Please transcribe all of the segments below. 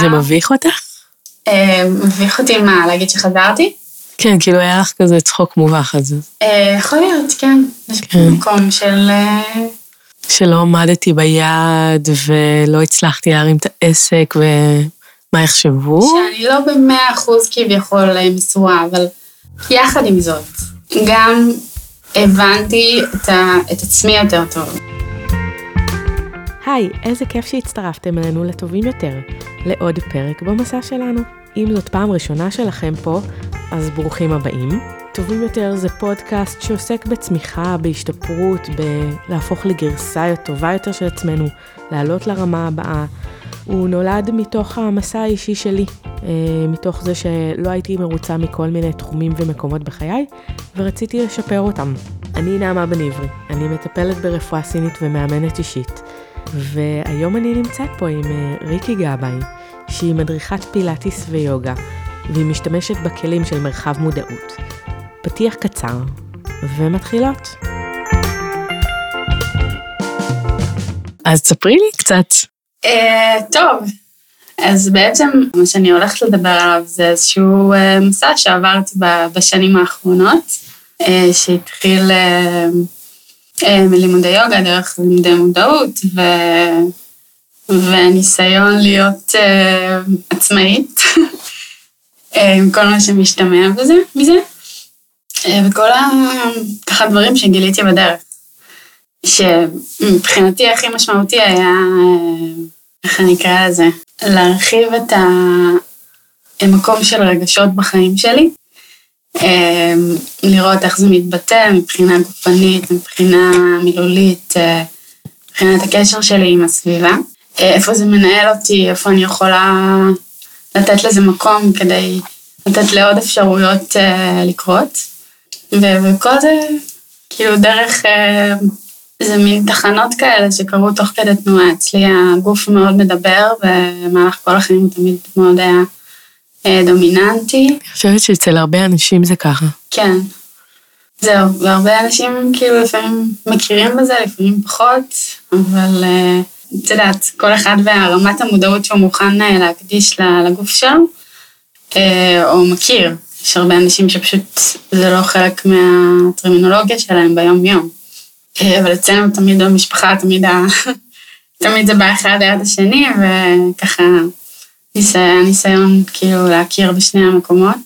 זה מביך אותך? אה, מביך אותי מה, להגיד שחזרתי? כן, כאילו היה לך כזה צחוק מובך על זה. אה, יכול להיות, כן. יש כן. מקום של... אה, שלא עמדתי ביעד ולא הצלחתי להרים את העסק ומה יחשבו? שאני לא במאה אחוז כביכול אה, מסורה, אבל יחד עם זאת, גם הבנתי את, ה, את עצמי יותר טוב. היי, איזה כיף שהצטרפתם אלינו לטובים יותר, לעוד פרק במסע שלנו. אם זאת פעם ראשונה שלכם פה, אז ברוכים הבאים. טובים יותר זה פודקאסט שעוסק בצמיחה, בהשתפרות, בלהפוך לגרסה טובה יותר של עצמנו, לעלות לרמה הבאה. הוא נולד מתוך המסע האישי שלי, אה, מתוך זה שלא הייתי מרוצה מכל מיני תחומים ומקומות בחיי, ורציתי לשפר אותם. אני נעמה בן עברי, אני מטפלת ברפואה סינית ומאמנת אישית, והיום אני נמצאת פה עם אה, ריקי גבאי, שהיא מדריכת פילאטיס ויוגה, והיא משתמשת בכלים של מרחב מודעות. פתיח קצר, ומתחילות. אז ספרי לי קצת. אה, טוב, אז בעצם מה שאני הולכת לדבר עליו זה איזשהו אה, מסע שעברתי ב- בשנים האחרונות, שהתחיל מלימודי יוגה דרך לימודי מודעות, ו... וניסיון להיות אה, עצמאית, עם כל מה שמשתמע בזה, מזה, אה, וכל ה... ככה דברים שגיליתי בדרך. שמבחינתי הכי משמעותי היה, אה, איך אני אקרא לזה, להרחיב את המקום של רגשות בחיים שלי, לראות איך זה מתבטא מבחינה גופנית, מבחינה מילולית, אה, מבחינת הקשר שלי עם הסביבה, אה, איפה זה מנהל אותי, איפה אני יכולה לתת לזה מקום כדי לתת לעוד אפשרויות אה, לקרות, וכל זה כאילו דרך... אה, זה מין תחנות כאלה שקרו תוך כדי תנועה. אצלי הגוף מאוד מדבר, במהלך כל החיים הוא תמיד מאוד היה דומיננטי. אני חושבת שאצל הרבה אנשים זה ככה. כן. זהו, והרבה אנשים כאילו לפעמים מכירים בזה, לפעמים פחות, אבל אה, את יודעת, כל אחד והרמת המודעות שהוא מוכן אה, להקדיש לגוף שלו, אה, או מכיר. יש הרבה אנשים שפשוט זה לא חלק מהטרמינולוגיה שלהם ביום-יום. אה, אבל אצלנו תמיד במשפחה, תמיד, ה... תמיד זה בא אחד ליד השני, וככה ניסיון, ניסיון כאילו להכיר בשני המקומות.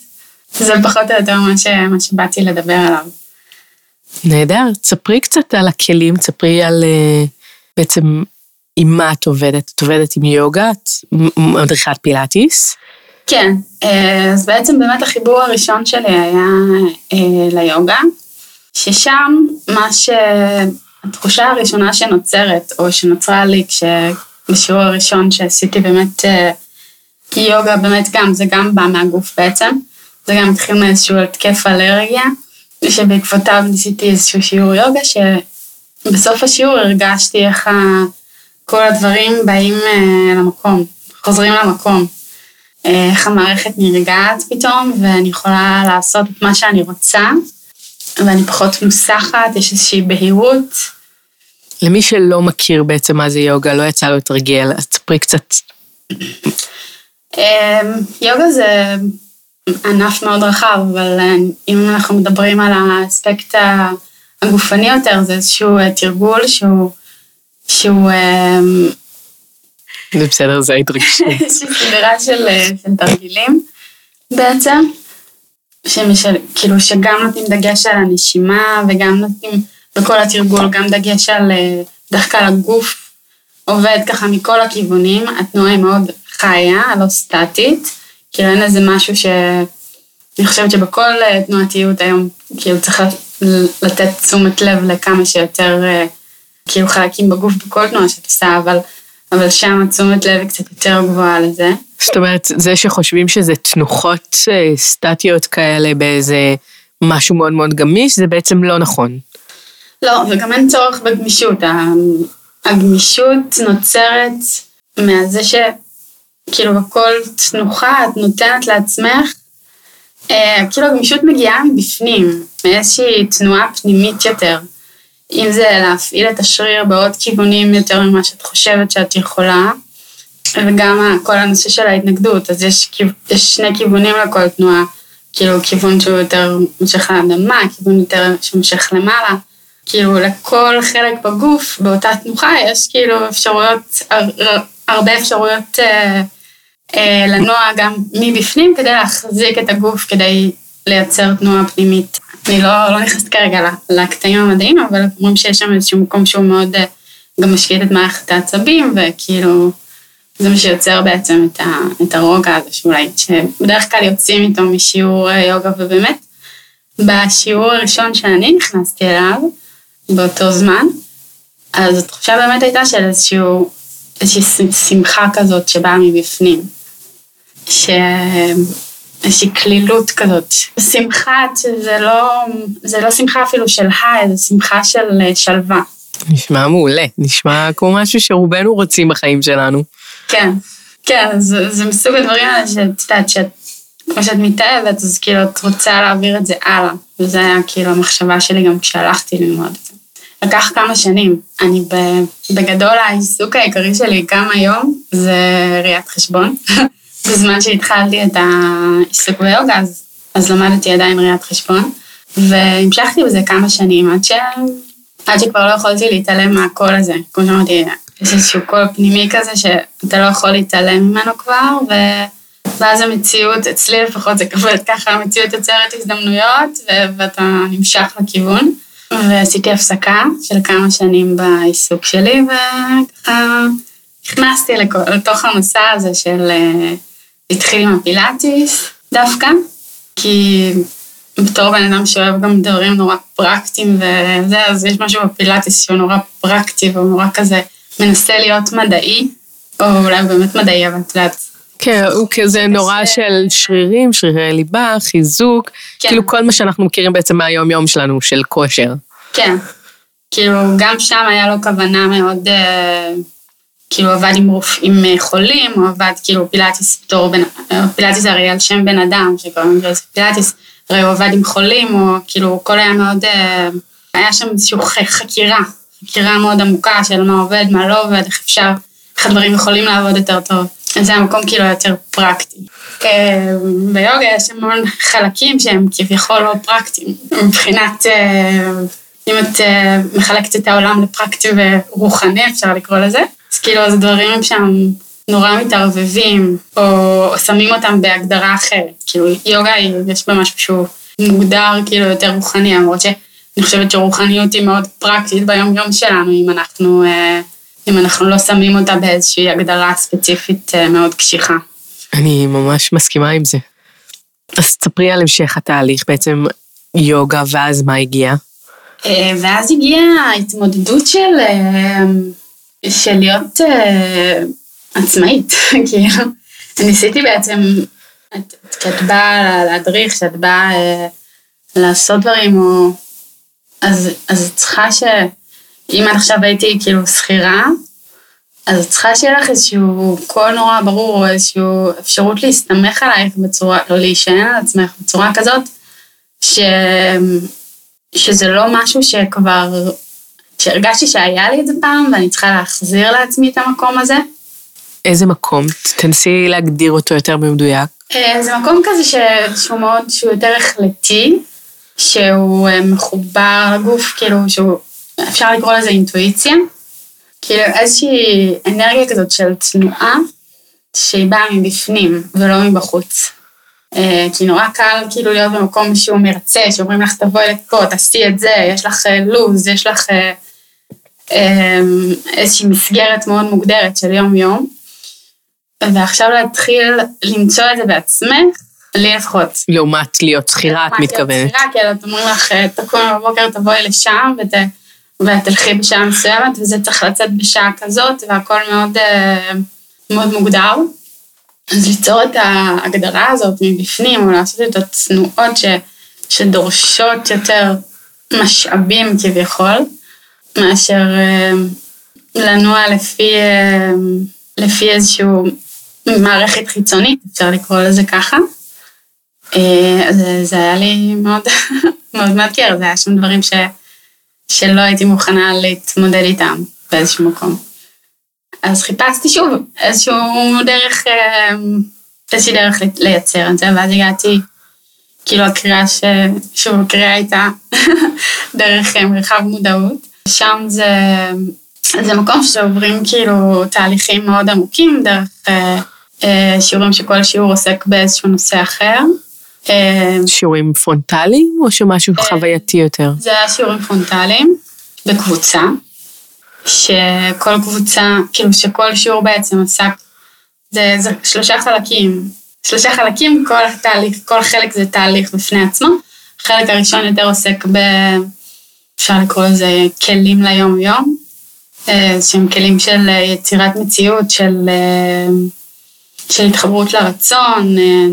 זה פחות או יותר מה, ש... מה שבאתי לדבר עליו. נהדר, תספרי קצת על הכלים, תספרי על אה, בעצם עם מה את עובדת. את עובדת עם יוגה, את מדריכת פילאטיס. כן, אה, אז בעצם באמת החיבור הראשון שלי היה אה, ליוגה, ששם מה שהתחושה הראשונה שנוצרת, או שנוצרה לי כשבשיעור הראשון שעשיתי באמת אה, יוגה, באמת גם, זה גם בא מהגוף בעצם, זה גם התחיל מאיזשהו התקף אלרגיה, שבעקבותיו ניסיתי איזשהו שיעור יוגה, שבסוף השיעור הרגשתי איך כל הדברים באים אה, למקום, חוזרים למקום. אה, איך המערכת נרגעת פתאום, ואני יכולה לעשות את מה שאני רוצה, ואני פחות מוסחת, יש איזושהי בהירות. למי שלא מכיר בעצם מה זה יוגה, לא יצא לו לתרגל, אז תספרי קצת. אה, יוגה זה ענף מאוד רחב, אבל אה, אם אנחנו מדברים על האספקט הגופני יותר, זה איזשהו אה, תרגול שהוא, שהוא אה, זה בסדר, זה ההתרגשות. סדרה של, של תרגילים בעצם, שמשל, כאילו שגם נותנים דגש על הנשימה וגם נותנים בכל התרגול גם דגש על, כלל הגוף עובד ככה מכל הכיוונים, התנועה היא מאוד חיה, לא סטטית, כאילו אין איזה משהו ש... אני חושבת שבכל אה, תנועתיות היום, כאילו צריך לתת תשומת לב לכמה שיותר אה, כאילו חלקים בגוף בכל תנועה שאת עושה, אבל אבל שם תשומת לב היא קצת יותר גבוהה לזה. זאת אומרת, זה שחושבים שזה תנוחות אה, סטטיות כאלה באיזה משהו מאוד מאוד גמיש, זה בעצם לא נכון. לא, וגם אין צורך בגמישות. הגמישות נוצרת מהזה שכאילו בכל תנוחה את נותנת לעצמך, אה, כאילו הגמישות מגיעה מבפנים, מאיזושהי תנועה פנימית יותר. אם זה להפעיל את השריר בעוד כיוונים יותר ממה שאת חושבת שאת יכולה, וגם כל הנושא של ההתנגדות, אז יש, יש שני כיוונים לכל תנועה, כאילו כיוון שהוא יותר מושך לאדמה, כיוון יותר שמושך למעלה. כאילו לכל חלק בגוף, באותה תנוחה, יש כאילו אפשרויות, הרבה אפשרויות אה, לנוע גם מבפנים כדי להחזיק את הגוף, כדי לייצר תנועה פנימית. אני לא, לא נכנסת כרגע לקטעים המדעיים, אבל אומרים שיש שם איזשהו מקום שהוא מאוד אה, גם משקיט את מערכת העצבים, וכאילו זה מה שיוצר בעצם את, ה, את הרוגע הזה, שאולי, שבדרך כלל יוצאים איתו משיעור אה, יוגה, ובאמת, בשיעור הראשון שאני נכנסתי אליו, באותו זמן, אז התחושה באמת הייתה של איזשהו, איזושהי שמחה כזאת שבאה מבפנים. ש... איזושהי קלילות כזאת. שמחה שזה לא, זה לא שמחה אפילו של היי, זה שמחה של אה, שלווה. נשמע מעולה, נשמע כמו משהו שרובנו רוצים בחיים שלנו. כן, כן, זה, זה מסוג הדברים האלה שאת יודעת, שאת, כמו שאת מתאהבת, אז כאילו את רוצה להעביר את זה הלאה. וזה היה כאילו המחשבה שלי גם כשהלכתי ללמוד את זה. לקח כמה שנים. אני בגדול העיסוק העיקרי שלי גם היום זה ראיית חשבון. בזמן שהתחלתי את העיסוק ביוגה, אז, אז למדתי עדיין ראיית חשבון, והמשכתי בזה כמה שנים, עד, ש... עד שכבר לא יכולתי להתעלם מהקול הזה. כמו שאמרתי, יש איזשהו קול פנימי כזה שאתה לא יכול להתעלם ממנו כבר, ו... ואז המציאות, אצלי לפחות זה כבד ככה, המציאות יוצרת הזדמנויות, ו... ואתה נמשך לכיוון. ועשיתי הפסקה של כמה שנים בעיסוק שלי, וככה נכנסתי לתוך המסע הזה של... אה, התחיל עם הפילאטיס דווקא, כי בתור בן אדם שאוהב גם דברים נורא פרקטיים וזה, אז יש משהו בפילאטיס שהוא נורא פרקטי והוא נורא כזה מנסה להיות מדעי, או אולי באמת מדעי, אבל את יודעת. כן, הוא כזה נורא של שרירים, שרירי ליבה, חיזוק, כן. כאילו כל מה שאנחנו מכירים בעצם מהיום-יום שלנו, של כושר. כן, כאילו גם שם היה לו כוונה מאוד... Uh, כאילו עבד עם רופאים אה, חולים, הוא עבד כאילו פילאטיס בתור בן, אה, פילאטיס הרי על שם בן אדם, שקוראים לזה פילאטיס, הרי הוא עבד עם חולים, או כאילו הכל היה מאוד, אה, היה שם איזושהי חקירה, חקירה מאוד עמוקה של מה עובד, מה לא עובד, איך אפשר, איך הדברים יכולים לעבוד יותר טוב. אז זה המקום כאילו יותר פרקטי. ביוגה יש המון חלקים שהם כביכול לא פרקטיים, מבחינת, אם את מחלקת את העולם לפרקטי ורוחני, אפשר לקרוא לזה. אז כאילו, אז דברים שם נורא מתערבבים, או, או שמים אותם בהגדרה אחרת. כאילו, יוגה, יש בה משהו שהוא מוגדר כאילו יותר רוחני, למרות שאני חושבת שרוחניות היא מאוד פרקטית ביום-יום שלנו, אם אנחנו, אה, אם אנחנו לא שמים אותה באיזושהי הגדרה ספציפית אה, מאוד קשיחה. אני ממש מסכימה עם זה. אז תספרי על המשך התהליך, בעצם יוגה, ואז מה הגיע? אה, ואז הגיעה ההתמודדות של... של להיות uh, עצמאית, כאילו. ניסיתי בעצם, כשאת באה להדריך, כשאת באה uh, לעשות דברים, או... אז, אז צריכה ש... אם עד עכשיו הייתי כאילו שכירה, אז צריכה שיהיה לך איזשהו קול נורא ברור, או איזושהי אפשרות להסתמך עלייך בצורה, או להישען על עצמך בצורה כזאת, ש... שזה לא משהו שכבר שהרגשתי שהיה לי את זה פעם, ואני צריכה להחזיר לעצמי את המקום הזה. איזה מקום? תנסי להגדיר אותו יותר במדויק. אה, זה מקום כזה ש... שהוא מאוד, שהוא יותר החלטי, שהוא אה, מחובר לגוף, כאילו, שהוא, אפשר לקרוא לזה אינטואיציה. כאילו איזושהי אנרגיה כזאת של תנועה, שהיא באה מבפנים ולא מבחוץ. אה, כי נורא קל כאילו להיות במקום שהוא מרצה, שאומרים לך תבואי לפה, תעשי את זה, יש לך לו"ז, יש לך אמ, איזושהי מסגרת מאוד מוגדרת של יום-יום, ועכשיו להתחיל למצוא את זה בעצמך, לי לפחות. לעומת להיות שכירה, את מתכוונת. לעומת להיות שכירה, כי את אומרים לך, תקומי בבוקר, תבואי לשם, ות... ותלכי בשעה מסוימת, וזה צריך לצאת בשעה כזאת, והכל מאוד, אה, מאוד מוגדר. אז ליצור את ההגדרה הזאת מבפנים, או לעשות את התנועות ש, שדורשות יותר משאבים כביכול, מאשר אה, לנוע לפי, אה, לפי איזשהו מערכת חיצונית, אפשר לקרוא לזה ככה. אה, אז זה היה לי מאוד, מאוד מאתגר, זה היה שם דברים ש, שלא הייתי מוכנה להתמודד איתם באיזשהו מקום. אז חיפשתי שוב איזשהו דרך, אה, איזושהי דרך לייצר את זה, ואז הגעתי, כאילו הקריאה ש... שוב, הקריאה הייתה דרך אה, מרחב מודעות. שם זה, זה מקום שעוברים כאילו תהליכים מאוד עמוקים, דרך אה, אה, שיעורים שכל שיעור עוסק באיזשהו נושא אחר. אה, שיעורים פרונטליים או שמשהו חווייתי יותר? זה היה שיעורים פרונטליים בקבוצה, שכל קבוצה, כאילו שכל שיעור בעצם עסק, זה, זה שלושה חלקים, שלושה חלקים, כל תהליך, כל חלק זה תהליך בפני עצמו. החלק הראשון יותר עוסק ב... אפשר לקרוא לזה כלים ליום-יום, אה, שהם כלים של יצירת מציאות, של, אה, של התחברות לרצון, אה,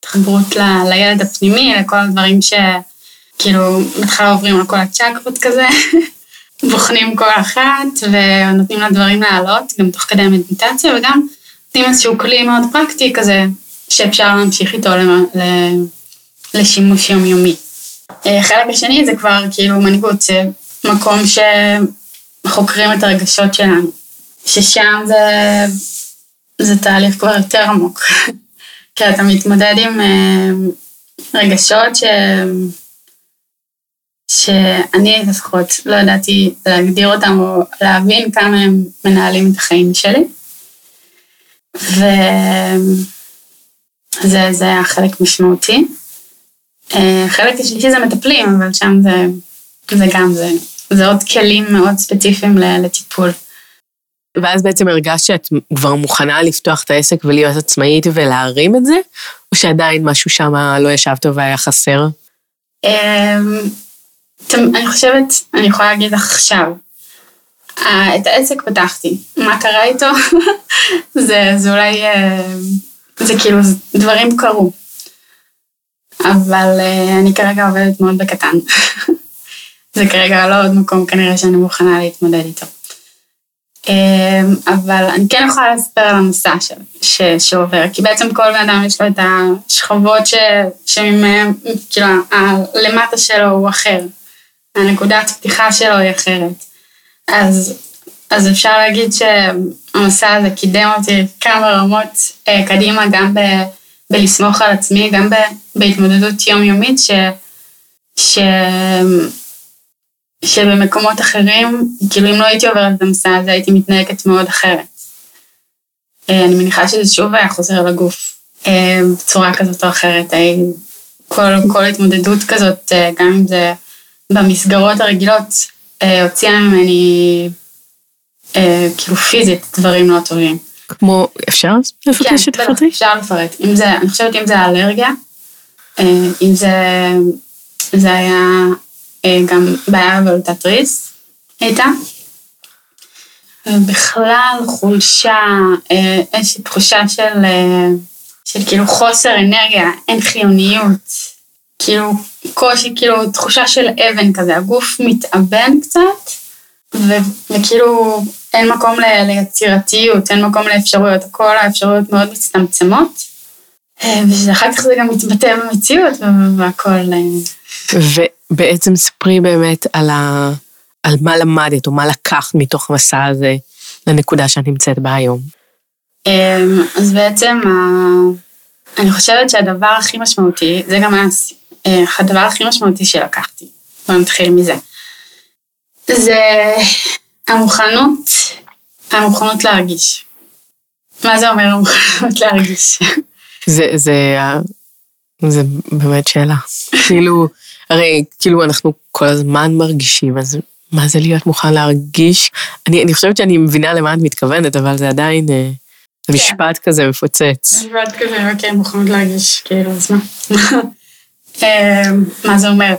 התחברות ל, לילד הפנימי, לכל הדברים שכאילו בהתחלה עוברים על כל הצ'קרות כזה, בוחנים כל אחת ונותנים לה דברים לעלות, גם תוך כדי המדיטציה, וגם נותנים איזשהו כלי מאוד פרקטי כזה, שאפשר להמשיך איתו לשימוש יומיומי. החלק השני זה כבר כאילו מנהיגות, זה מקום שחוקרים את הרגשות שלנו, ששם זה, זה תהליך כבר יותר עמוק. כי אתה מתמודד עם אה, רגשות ש... שאני לפחות לא ידעתי להגדיר אותם או להבין כמה הם מנהלים את החיים שלי. וזה היה חלק משמעותי. החלק אה, השלישי זה מטפלים, אבל שם זה, זה גם, זה, זה עוד כלים מאוד ספציפיים לטיפול. ואז בעצם הרגשת שאת כבר מוכנה לפתוח את העסק ולהיות עצמאית ולהרים את זה, או שעדיין משהו שם לא ישב טוב והיה חסר? אמ, אני חושבת, אני יכולה להגיד עכשיו, את העסק פתחתי, מה קרה איתו? זה, זה אולי, אה, זה כאילו, דברים קרו. אבל אה, אני כרגע עובדת מאוד בקטן. זה כרגע לא עוד מקום כנראה שאני מוכנה להתמודד איתו. אמ, אבל אני כן יכולה לספר על המסע ש, ש, שעובר, כי בעצם כל בן אדם יש לו את השכבות ש, שמהם, כאילו, הלמטה שלו הוא אחר. הנקודת פתיחה שלו היא אחרת. אז, אז אפשר להגיד שהמסע הזה קידם אותי כמה רמות אה, קדימה, גם ב, בלסמוך על עצמי, גם ב, בהתמודדות יומיומית, ש, ש, שבמקומות אחרים, כאילו אם לא הייתי עוברת את המסע הזה, הייתי מתנהגת מאוד אחרת. אה, אני מניחה שזה שוב היה חוזר לגוף אה, בצורה כזאת או אחרת. כל, כל התמודדות כזאת, אה, גם אם זה במסגרות הרגילות, הוציאה ממני כאילו פיזית דברים לא טובים. כמו, אפשר לפרט כן, שתפרטי? אפשר לפרט. אם זה, אני חושבת אם זה האלרגיה, אם זה, זה היה אה, גם בעיה בבלוטת ריס הייתה. בכלל חולשה, אה, איזושהי תחושה של, אה, של כאילו חוסר אנרגיה, אין חיוניות, כאילו קושי, כאילו תחושה של אבן כזה, הגוף מתאבן קצת, ו- וכאילו אין מקום ל- ליצירתיות, אין מקום לאפשרויות, כל האפשרויות מאוד מצטמצמות, ואחר כך זה גם מתבטא במציאות והכל. ו- בעצם ספרי באמת על, ה, על מה למדת או מה לקחת מתוך המסע הזה לנקודה שאת נמצאת בה היום. אמ, אז בעצם אני חושבת שהדבר הכי משמעותי, זה גם היה אה, הדבר הכי משמעותי שלקחתי, בוא נתחיל מזה. זה המוכנות, המוכנות להרגיש. מה זה אומר המוכנות להרגיש? זה, זה, זה באמת שאלה. כאילו, הרי כאילו אנחנו כל הזמן מרגישים, אז מה זה להיות מוכן להרגיש? אני, אני חושבת שאני מבינה למה את מתכוונת, אבל זה עדיין, אה, כן. משפט כזה מפוצץ. משפט כזה, אוקיי, מוכנות להרגיש, כאילו, אז מה? אה, מה זה אומר?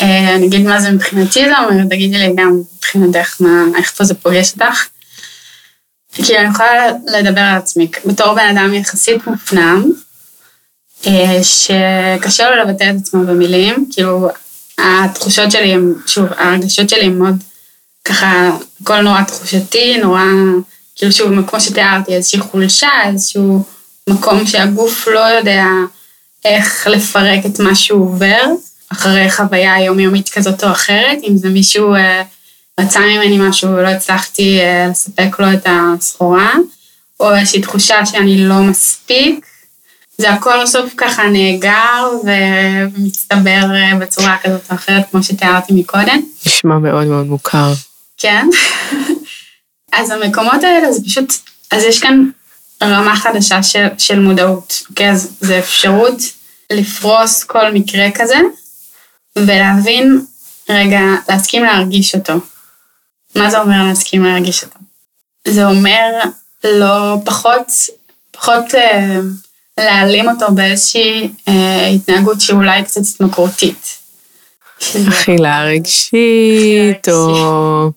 אה, אני אגיד מה זה מבחינתי זה אומר, תגידי לי גם מבחינתך, מה, איך פה זה פוגש אותך. כי אני יכולה לדבר על עצמי, בתור בן אדם יחסית מופנם, אה, שקשה לו לבטא את עצמו במילים, כאילו התחושות שלי הם, שוב, הרגשות שלי הם מאוד ככה, הכל נורא תחושתי, נורא, כאילו שוב, כמו שתיארתי, איזושהי חולשה, איזשהו מקום שהגוף לא יודע איך לפרק את מה שהוא עובר, אחרי חוויה יומיומית כזאת או אחרת, אם זה מישהו אה, רצה ממני משהו ולא הצלחתי אה, לספק לו את הסחורה, או איזושהי תחושה שאני לא מספיק, זה הכל בסוף ככה נאגר ומצטבר אה, בצורה כזאת או אחרת, כמו שתיארתי מקודם. נשמע מאוד מאוד מוכר. כן. אז המקומות האלה זה פשוט, אז יש כאן רמה חדשה של, של מודעות, אוקיי? אז זה אפשרות לפרוס כל מקרה כזה, ולהבין, רגע, להסכים להרגיש אותו. מה זה אומר להסכים להרגיש אותו? זה אומר לא פחות, פחות אה, להעלים אותו באיזושהי אה, התנהגות שאולי קצת התמכרותית. אכילה רגשית, או...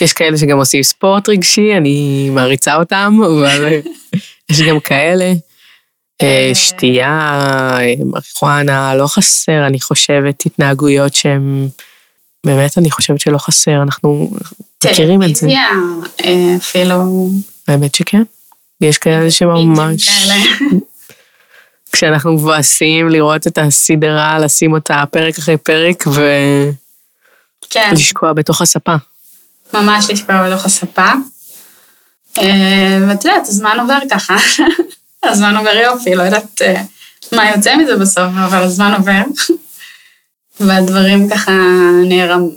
יש כאלה שגם עושים ספורט רגשי, אני מעריצה אותם, אבל יש גם כאלה. אה, שתייה, אה, מריחואנה, לא חסר, אני חושבת, התנהגויות שהן... באמת, אני חושבת שלא חסר, אנחנו מכירים את זה. טלוויזיה, אה, אפילו... האמת שכן. יש כאלה שממש... כשאנחנו מבואסים לראות את הסדרה, לשים אותה פרק אחרי פרק כן, ולשקוע בתוך הספה. ממש לשקוע בתוך הספה. אה, ואת יודעת, הזמן עובר ככה. הזמן עובר יופי, לא יודעת אה, מה יוצא מזה בסוף, אבל הזמן עובר. והדברים ככה נערם,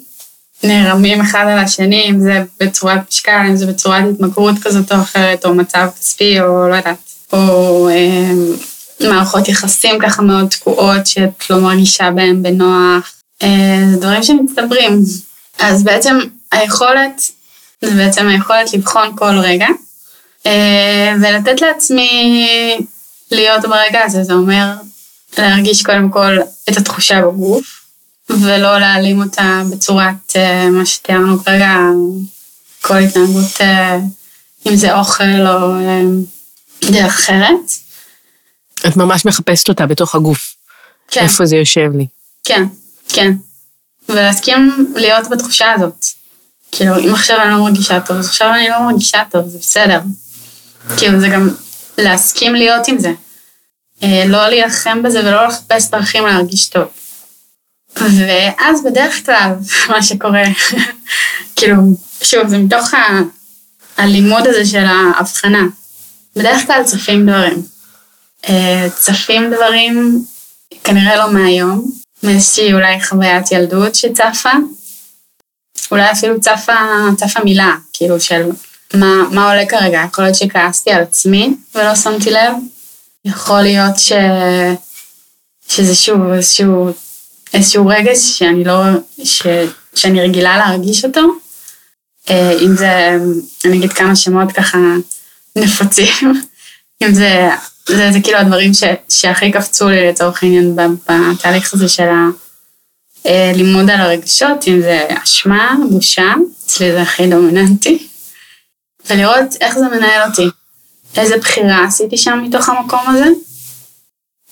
נערמים אחד על השני, אם זה בצורת משקל, אם זה בצורת התמכרות כזאת או אחרת, או מצב כספי, או לא יודעת, או אה, מערכות יחסים ככה מאוד תקועות, שאת לא מרגישה בהן בנוח. אה, זה דברים שמצטברים. אז בעצם היכולת, זה בעצם היכולת לבחון כל רגע, אה, ולתת לעצמי להיות ברגע הזה, זה אומר להרגיש קודם כל את התחושה בגוף, ולא להעלים אותה בצורת אה, מה שתיארנו כרגע, כל התנהגות, אה, אם זה אוכל או דרך אחרת. את ממש מחפשת אותה בתוך הגוף. כן, איפה זה יושב לי. כן, כן. ולהסכים להיות בתחושה הזאת. כאילו, אם עכשיו אני לא מרגישה טוב, אז עכשיו אני לא מרגישה טוב, זה בסדר. כאילו, זה גם להסכים להיות עם זה. אה, לא להילחם בזה ולא לחפש דרכים להרגיש טוב. ואז בדרך כלל, מה שקורה, כאילו, שוב, זה מתוך ה- הלימוד הזה של ההבחנה. בדרך כלל צפים דברים. אה, צפים דברים, כנראה לא מהיום, מאיזושהי אולי חוויית ילדות שצפה. אולי אפילו צפה, צפה מילה, כאילו של מה, מה עולה כרגע. יכול להיות שכעסתי על עצמי ולא שמתי לב. יכול להיות ש... שזה שוב איזשהו, איזשהו רגש שאני לא, ש... שאני רגילה להרגיש אותו. אה, אם זה, אני אגיד כמה שמות ככה נפוצים, אם זה, זה, זה כאילו הדברים ש, שהכי קפצו לי לצורך העניין בתהליך הזה של הלימוד על הרגשות, אם זה אשמה, בושה, אצלי זה הכי דומיננטי, ולראות איך זה מנהל אותי, איזה בחירה עשיתי שם מתוך המקום הזה,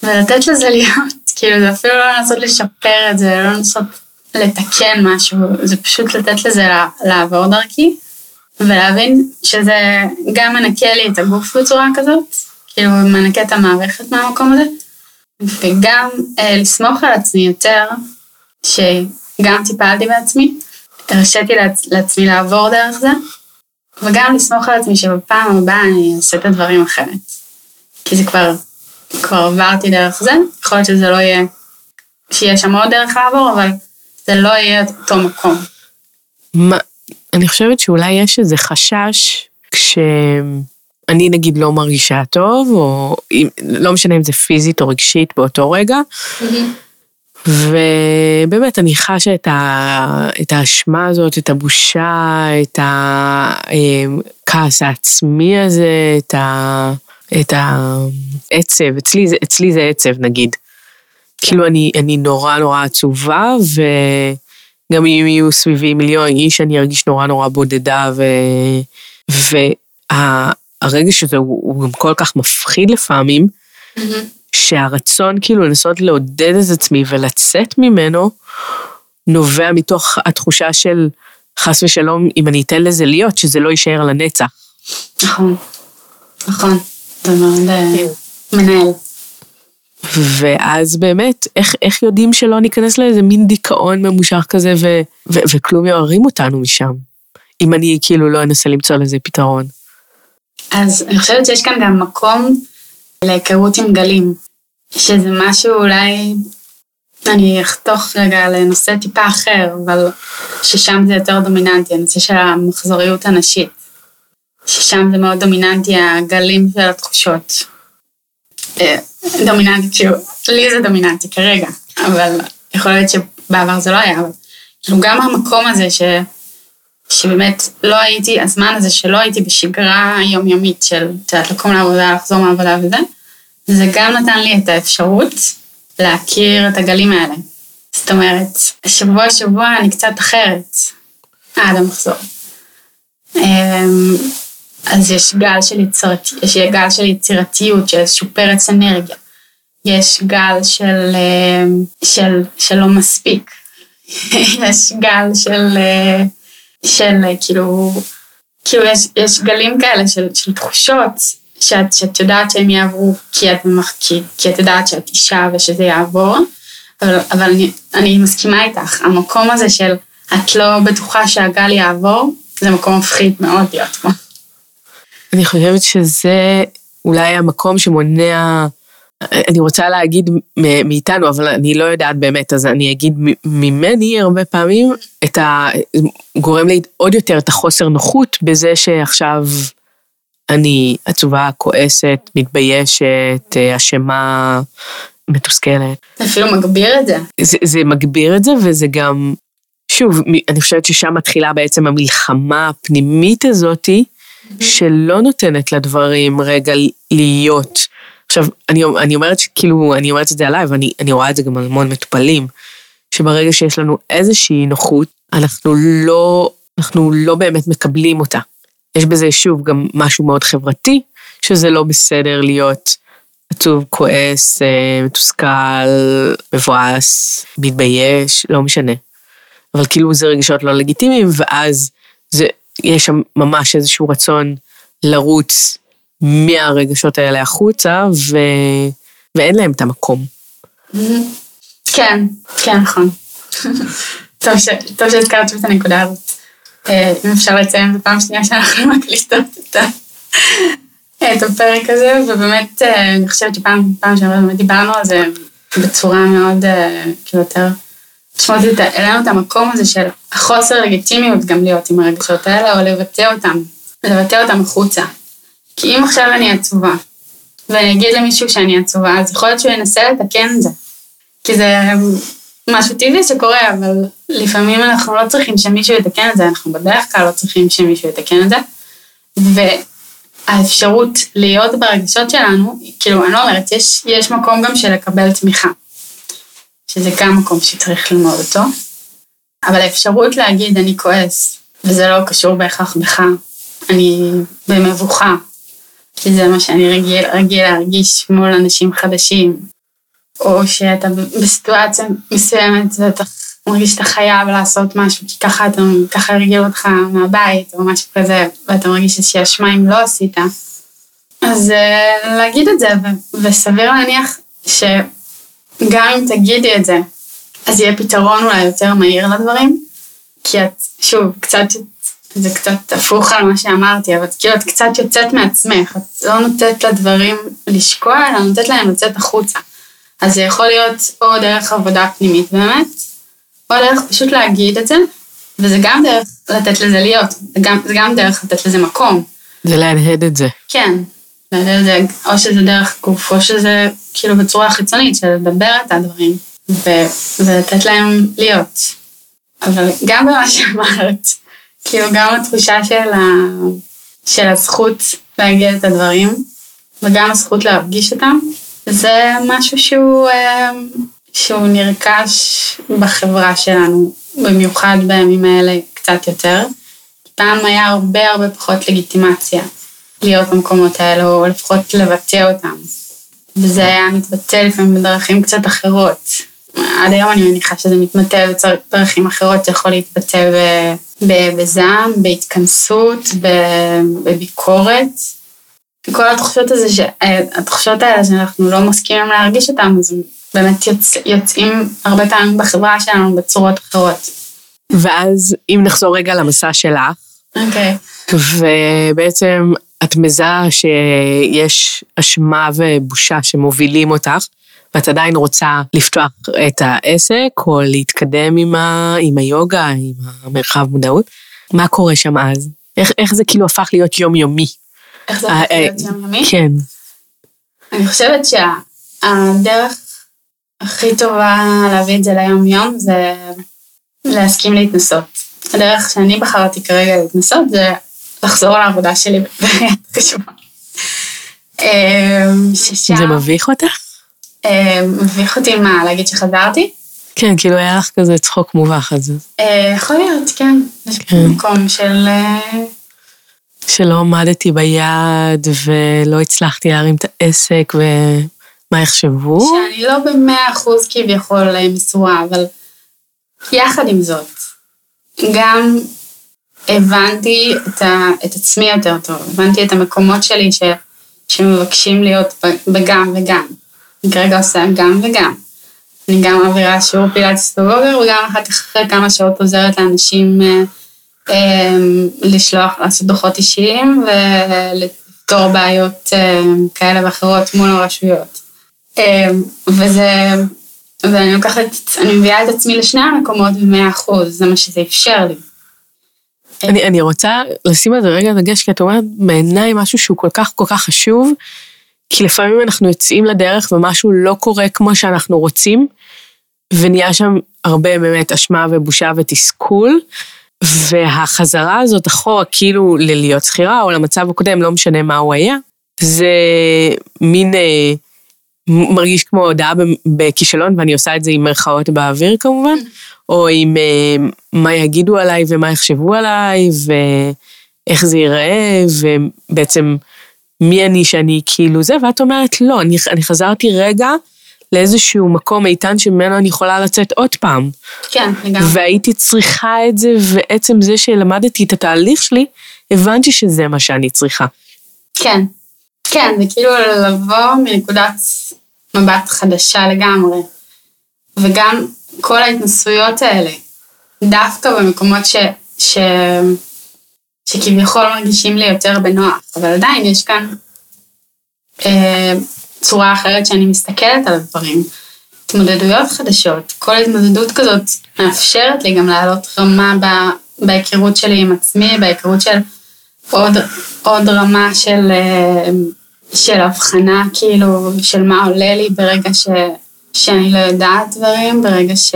ולתת לזה להיות, כאילו זה אפילו לא לנסות לשפר את זה, לא לנסות לתקן משהו, זה פשוט לתת לזה לעבור דרכי, ולהבין שזה גם מנקה לי את הגוף בצורה כזאת, כאילו מנקה את המערכת מהמקום הזה, וגם אה, לסמוך על עצמי יותר, שגם טיפלתי בעצמי, הרשיתי לעצ- לעצמי לעבור דרך זה, וגם לסמוך על עצמי שבפעם הבאה אני אעשה את הדברים אחרת. כי זה כבר, כבר עברתי דרך זה, יכול להיות שזה לא יהיה, שיהיה שם עוד דרך לעבור, אבל זה לא יהיה אותו מקום. מה, אני חושבת שאולי יש איזה חשש כשאני נגיד לא מרגישה טוב, או לא משנה אם זה פיזית או רגשית באותו רגע, ובאמת אני חשה את, ה, את האשמה הזאת, את הבושה, את הכעס העצמי הזה, את, ה, את העצב, אצלי, אצלי זה עצב נגיד. כאילו אני, אני נורא נורא עצובה, וגם אם יהיו סביבי מיליון איש, אני ארגיש נורא נורא בודדה, ו... והרגש הזה הוא, הוא גם כל כך מפחיד לפעמים, שהרצון כאילו לנסות לעודד את עצמי ולצאת ממנו, נובע מתוך התחושה של חס ושלום, אם אני אתן לזה להיות, שזה לא יישאר לנצח. נכון, נכון, זה מאוד אה, מנהל. ואז באמת, איך, איך יודעים שלא ניכנס לאיזה מין דיכאון ממושך כזה, ו, ו, וכלום יערים אותנו משם, אם אני כאילו לא אנסה למצוא לזה פתרון. אז אני חושבת שיש כאן גם מקום להיכרות עם גלים, שזה משהו אולי, אני אחתוך רגע לנושא טיפה אחר, אבל ששם זה יותר דומיננטי, הנושא של המחזוריות הנשית. ששם זה מאוד דומיננטי, הגלים של התחושות. אה, דומיננטי, כאילו, לי זה דומיננטי כרגע, אבל יכול להיות שבעבר זה לא היה, אבל כאילו גם המקום הזה ש... שבאמת לא הייתי, הזמן הזה שלא הייתי בשגרה יומיומית של, את יודעת, לקום לעבודה, לחזור מהעבודה וזה, זה גם נתן לי את האפשרות להכיר את הגלים האלה. זאת אומרת, שבוע שבוע אני קצת אחרת עד המחזור. אמ, אז יש גל של, יצירת, יש גל של יצירתיות, של איזשהו פרץ אנרגיה. יש גל של, אמ, של, של לא מספיק. יש גל של, אה, של כאילו, כאילו יש, יש גלים כאלה של, של תחושות שאת, שאת יודעת שהם יעברו כי את, כי, כי את יודעת שאת אישה ושזה יעבור, אבל, אבל אני, אני מסכימה איתך, המקום הזה של את לא בטוחה שהגל יעבור, זה מקום מפחיד מאוד להיות פה. אני חושבת שזה אולי המקום שמונע, אני רוצה להגיד מאיתנו, אבל אני לא יודעת באמת, אז אני אגיד ממני הרבה פעמים, את ה... גורם לי עוד יותר את החוסר נוחות בזה שעכשיו אני עצובה, כועסת, מתביישת, אשמה, מתוסכלת. זה אפילו מגביר את זה. זה. זה מגביר את זה, וזה גם, שוב, אני חושבת ששם מתחילה בעצם המלחמה הפנימית הזאתי, שלא נותנת לדברים רגע להיות. עכשיו, אני, אני אומרת שכאילו, אני אומרת את זה עליי, ואני רואה את זה גם על המון מטופלים, שברגע שיש לנו איזושהי נוחות, אנחנו לא, אנחנו לא באמת מקבלים אותה. יש בזה שוב גם משהו מאוד חברתי, שזה לא בסדר להיות עצוב, כועס, אה, מתוסכל, מבואס, מתבייש, לא משנה. אבל כאילו זה רגשות לא לגיטימיים, ואז זה, יש שם ממש איזשהו רצון לרוץ מהרגשות האלה החוצה, ו... ואין להם את המקום. כן, כן, נכון. טוב שהזכרת את הנקודה הזאת. אה, אם אפשר לציין, זו פעם שנייה שאנחנו מקליטות את הפרק הזה, ובאמת, אה, אני חושבת שפעם, פעם שעברה באמת דיברנו על זה בצורה מאוד, אה, כאילו יותר משמעותית, העלינו את המקום הזה של החוסר לגיטימיות גם להיות עם הרגשות האלה, או לבטא אותם, לבטא אותם החוצה. כי אם עכשיו אני עצובה, ואני אגיד למישהו שאני עצובה, אז יכול להיות שהוא ינסה לתקן את זה. כי זה משהו טבעי שקורה, אבל לפעמים אנחנו לא צריכים שמישהו יתקן את זה, אנחנו בדרך כלל לא צריכים שמישהו יתקן את זה. והאפשרות להיות ברגשות שלנו, כאילו, אני לא אומרת, יש, יש מקום גם של לקבל תמיכה, שזה גם מקום שצריך ללמוד אותו, אבל האפשרות להגיד, אני כועס, וזה לא קשור בהכרח בך, אני במבוכה, כי זה מה שאני רגיל, רגיל להרגיש מול אנשים חדשים, או שאתה בסיטואציה מסוימת ואתה מרגיש שאתה חייב לעשות משהו, כי ככה אתה, ככה הרגיל אותך מהבית, או משהו כזה, ואתה מרגיש איזושהי אשמה אם לא עשית. אז אה, להגיד את זה, וסביר להניח שגם אם תגידי את זה, אז יהיה פתרון אולי יותר מהיר לדברים, כי את, שוב, קצת, זה קצת הפוך על מה שאמרתי, אבל כאילו את קצת יוצאת מעצמך, את לא נותנת לדברים לשקוע, אלא נותנת להם לצאת החוצה. אז זה יכול להיות או דרך עבודה פנימית באמת, או דרך פשוט להגיד את זה, וזה גם דרך לתת לזה להיות, זה גם, זה גם דרך לתת לזה מקום. זה להדהד את זה. כן, להדהד את זה, או שזה דרך גוף, או שזה כאילו בצורה חיצונית, של לדבר את הדברים, ו, ולתת להם להיות. אבל גם במה שאמרת, כאילו גם התחושה של, ה, של הזכות להגיד את הדברים, וגם הזכות להרגיש אותם, זה משהו שהוא, אמ, שהוא נרכש בחברה שלנו, במיוחד בימים האלה קצת יותר. פעם היה הרבה הרבה פחות לגיטימציה להיות במקומות האלה, או לפחות לבטא אותם. וזה היה מתבטא לפעמים בדרכים קצת אחרות. עד היום אני מניחה שזה מתבטא בדרכים אחרות, זה יכול להתבטא בזעם, בהתכנסות, בביקורת. כל התחושות, הזה ש... התחושות האלה שאנחנו לא מסכימים להרגיש אותן, אז הם באמת יוצ... יוצאים הרבה פעמים בחברה שלנו בצורות אחרות. ואז אם נחזור רגע למסע שלך, אוקיי. ובעצם את מזהה שיש אשמה ובושה שמובילים אותך, ואת עדיין רוצה לפתוח את העסק או להתקדם עם, ה... עם היוגה, עם המרחב מודעות, מה קורה שם אז? איך, איך זה כאילו הפך להיות יומיומי? איך זה אה, הופך אה, להיות יומיומי? כן. אני חושבת שהדרך הכי טובה להביא את זה ליום-יום זה להסכים להתנסות. הדרך שאני בחרתי כרגע להתנסות זה לחזור לעבודה שלי בעיריית חשובה. ששם... זה מביך אותך? מביך אותי מה, להגיד שחזרתי? כן, כאילו היה לך כזה צחוק מובך, אז אה, יכול להיות, כן. יש כן. מקום של... אה, שלא עמדתי ביעד ולא הצלחתי להרים את העסק ומה יחשבו? שאני לא במאה אחוז כביכול אה, מסורה, אבל יחד עם זאת, גם הבנתי את, ה, את עצמי יותר טוב, הבנתי את המקומות שלי ש, שמבקשים להיות בגם וגם. אני כרגע עושה גם וגם. אני גם מעבירה שיעור פילאטיס בבוקר, וגם כך אחרי כמה שעות עוזרת לאנשים אה, אה, לשלוח, לעשות דוחות אישיים ולפתור בעיות אה, כאלה ואחרות מול הרשויות. אה, וזה, ואני לוקחת, אני מביאה את עצמי לשני המקומות במאה אחוז, זה מה שזה אפשר לי. אני, אני רוצה לשים על זה רגע דגש, כי את אומרת בעיניי משהו שהוא כל כך כל כך חשוב, כי לפעמים אנחנו יוצאים לדרך ומשהו לא קורה כמו שאנחנו רוצים, ונהיה שם הרבה באמת אשמה ובושה ותסכול, והחזרה הזאת אחורה כאילו ללהיות שכירה או למצב הקודם, לא משנה מה הוא היה, זה מין אה, מרגיש כמו הודעה בכישלון, ואני עושה את זה עם מירכאות באוויר כמובן, או עם אה, מה יגידו עליי ומה יחשבו עליי, ואיך זה ייראה, ובעצם מי אני שאני כאילו זה, ואת אומרת, לא, אני, אני חזרתי רגע לאיזשהו מקום איתן שממנו אני יכולה לצאת עוד פעם. כן, לגמרי. והייתי צריכה את זה, ועצם זה שלמדתי את התהליך שלי, הבנתי שזה מה שאני צריכה. כן, כן, זה כאילו לבוא מנקודת מבט חדשה לגמרי. וגם כל ההתנסויות האלה, דווקא במקומות ש, ש, שכביכול מרגישים לי יותר בנוח, אבל עדיין יש כאן אה, צורה אחרת שאני מסתכלת על הדברים. התמודדויות חדשות, כל התמודדות כזאת מאפשרת לי גם לעלות רמה בהיכרות שלי עם עצמי, בהיכרות של עוד, עוד רמה של, אה, של הבחנה, כאילו, של מה עולה לי ברגע ש, שאני לא יודעת דברים, ברגע ש,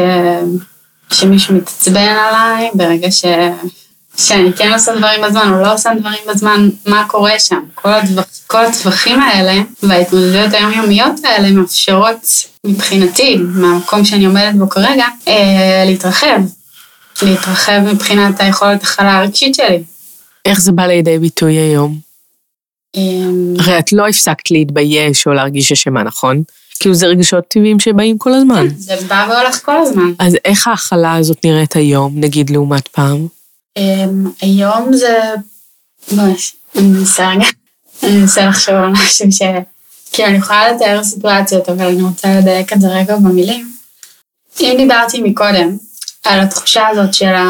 שמישהו מתעצבן עליי, ברגע ש, שאני כן עושה דברים בזמן או לא עושה דברים בזמן, מה קורה שם. כל, הטווח, כל הטווחים האלה וההתמודדויות היומיומיות האלה מאפשרות מבחינתי, מהמקום שאני עומדת בו כרגע, אה, להתרחב. להתרחב מבחינת היכולת הכלה הרגשית שלי. איך זה בא לידי ביטוי היום? אמ, הרי את לא הפסקת להתבייש או להרגיש אשמה, נכון? כאילו זה רגשות טבעיים שבאים כל הזמן. זה בא והולך כל הזמן. אז איך ההכלה הזאת נראית היום, נגיד לעומת פעם? אמ, היום זה... ממש, מנסה רגע, אני מנסה לחשוב על משהו ש... כאילו, אני יכולה לתאר סיטואציות, אבל אני רוצה לדייק את זה רגע במילים. אם דיברתי מקודם על התחושה הזאת של, ה...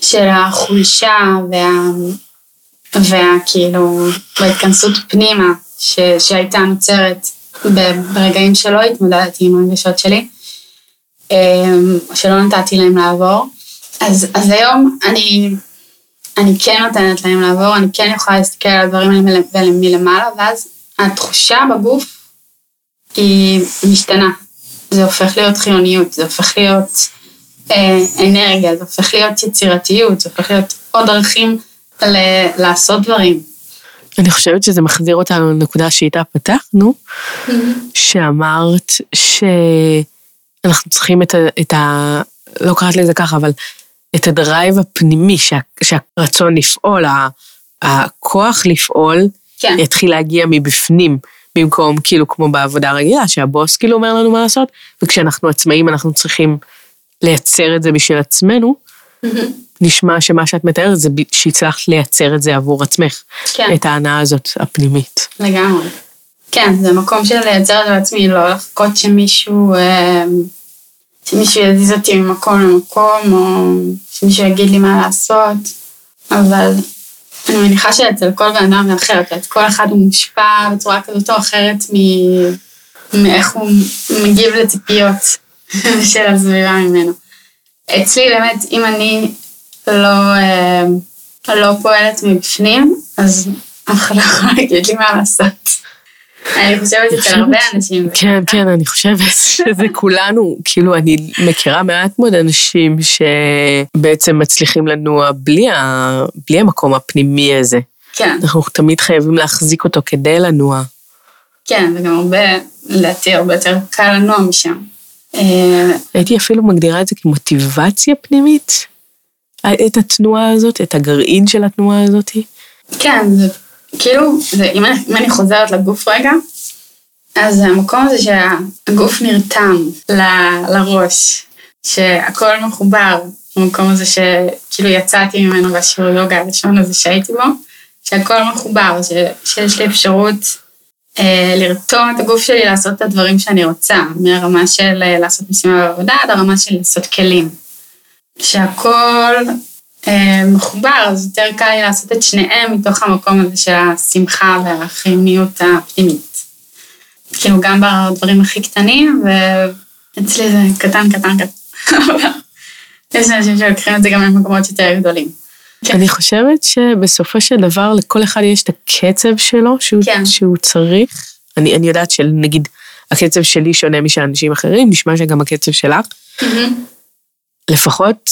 של החולשה וה... והכאילו, בהתכנסות פנימה ש... שהייתה נוצרת ברגעים שלא התמודדתי עם הרגשות שלי, אמ, שלא נתתי להם לעבור, אז, אז היום אני, אני כן נותנת להם לעבור, אני כן יכולה להסתכל על הדברים האלה מל- מלמעלה, ואז התחושה בגוף היא משתנה. זה הופך להיות חיוניות, זה הופך להיות אה, אנרגיה, זה הופך להיות יצירתיות, זה הופך להיות עוד דרכים ל- לעשות דברים. אני חושבת שזה מחזיר אותנו לנקודה שאיתה פתחנו, שאמרת שאנחנו צריכים את ה... את ה לא קראת לזה ככה, אבל את הדרייב הפנימי, שה, שהרצון לפעול, הכוח לפעול, כן, יתחיל להגיע מבפנים, במקום כאילו כמו בעבודה רגילה, שהבוס כאילו אומר לנו מה לעשות, וכשאנחנו עצמאים אנחנו צריכים לייצר את זה בשביל עצמנו. נשמע שמה שאת מתארת זה שהצלחת לייצר את זה עבור עצמך, כן. את ההנאה הזאת הפנימית. לגמרי. כן, זה מקום של לייצר את זה לעצמי, לא לחכות שמישהו, אה, שמישהו יזיז אותי ממקום למקום, או שמישהו יגיד לי מה לעשות, אבל אני מניחה שאצל כל בן אדם זה כל אחד הוא מושפע בצורה כזאת או אחרת מ- מאיך הוא מגיב לציפיות של הסביבה ממנו. אצלי באמת, אם אני לא, אה, לא פועלת מבפנים, אז אף אחד לא יכול להגיד לי מה לעשות. אני חושבת אצל הרבה אנשים. כן. כן, אני חושבת שזה כולנו, כאילו, אני מכירה מעט מאוד אנשים שבעצם מצליחים לנוע בלי, ה... בלי המקום הפנימי הזה. כן, אנחנו תמיד חייבים להחזיק אותו כדי לנוע. כן, וגם הרבה, לדעתי הרבה יותר קל לנוע משם. אה, הייתי אפילו מגדירה את זה כמוטיבציה פנימית, את התנועה הזאת, את הגרעין של התנועה הזאת. כן, זה כאילו, זה, אם, אני, אם אני חוזרת לגוף רגע, אז המקום הזה שהגוף נרתם ל, לראש, שהכל מחובר, המקום הזה שכאילו יצאתי ממנו בשיעור יוגה הראשון הזה שהייתי בו, שהכל מחובר, ש, שיש לי אפשרות אה, לרתום את הגוף שלי לעשות את הדברים שאני רוצה, מהרמה של אה, לעשות משימה בעבודה עד הרמה של לעשות כלים. שהכל מחובר, אז יותר קל לי לעשות את שניהם מתוך המקום הזה של השמחה והחיוניות הפנימית. כאילו גם בדברים הכי קטנים, ואצלי זה קטן, קטן, קטן. יש אנשים שלוקחים את זה גם למקומות יותר גדולים. כן. אני חושבת שבסופו של דבר לכל אחד יש את הקצב שלו שהוא, כן. שהוא צריך. אני, אני יודעת שנגיד הקצב שלי שונה משל אנשים אחרים, נשמע שגם הקצב שלך. לפחות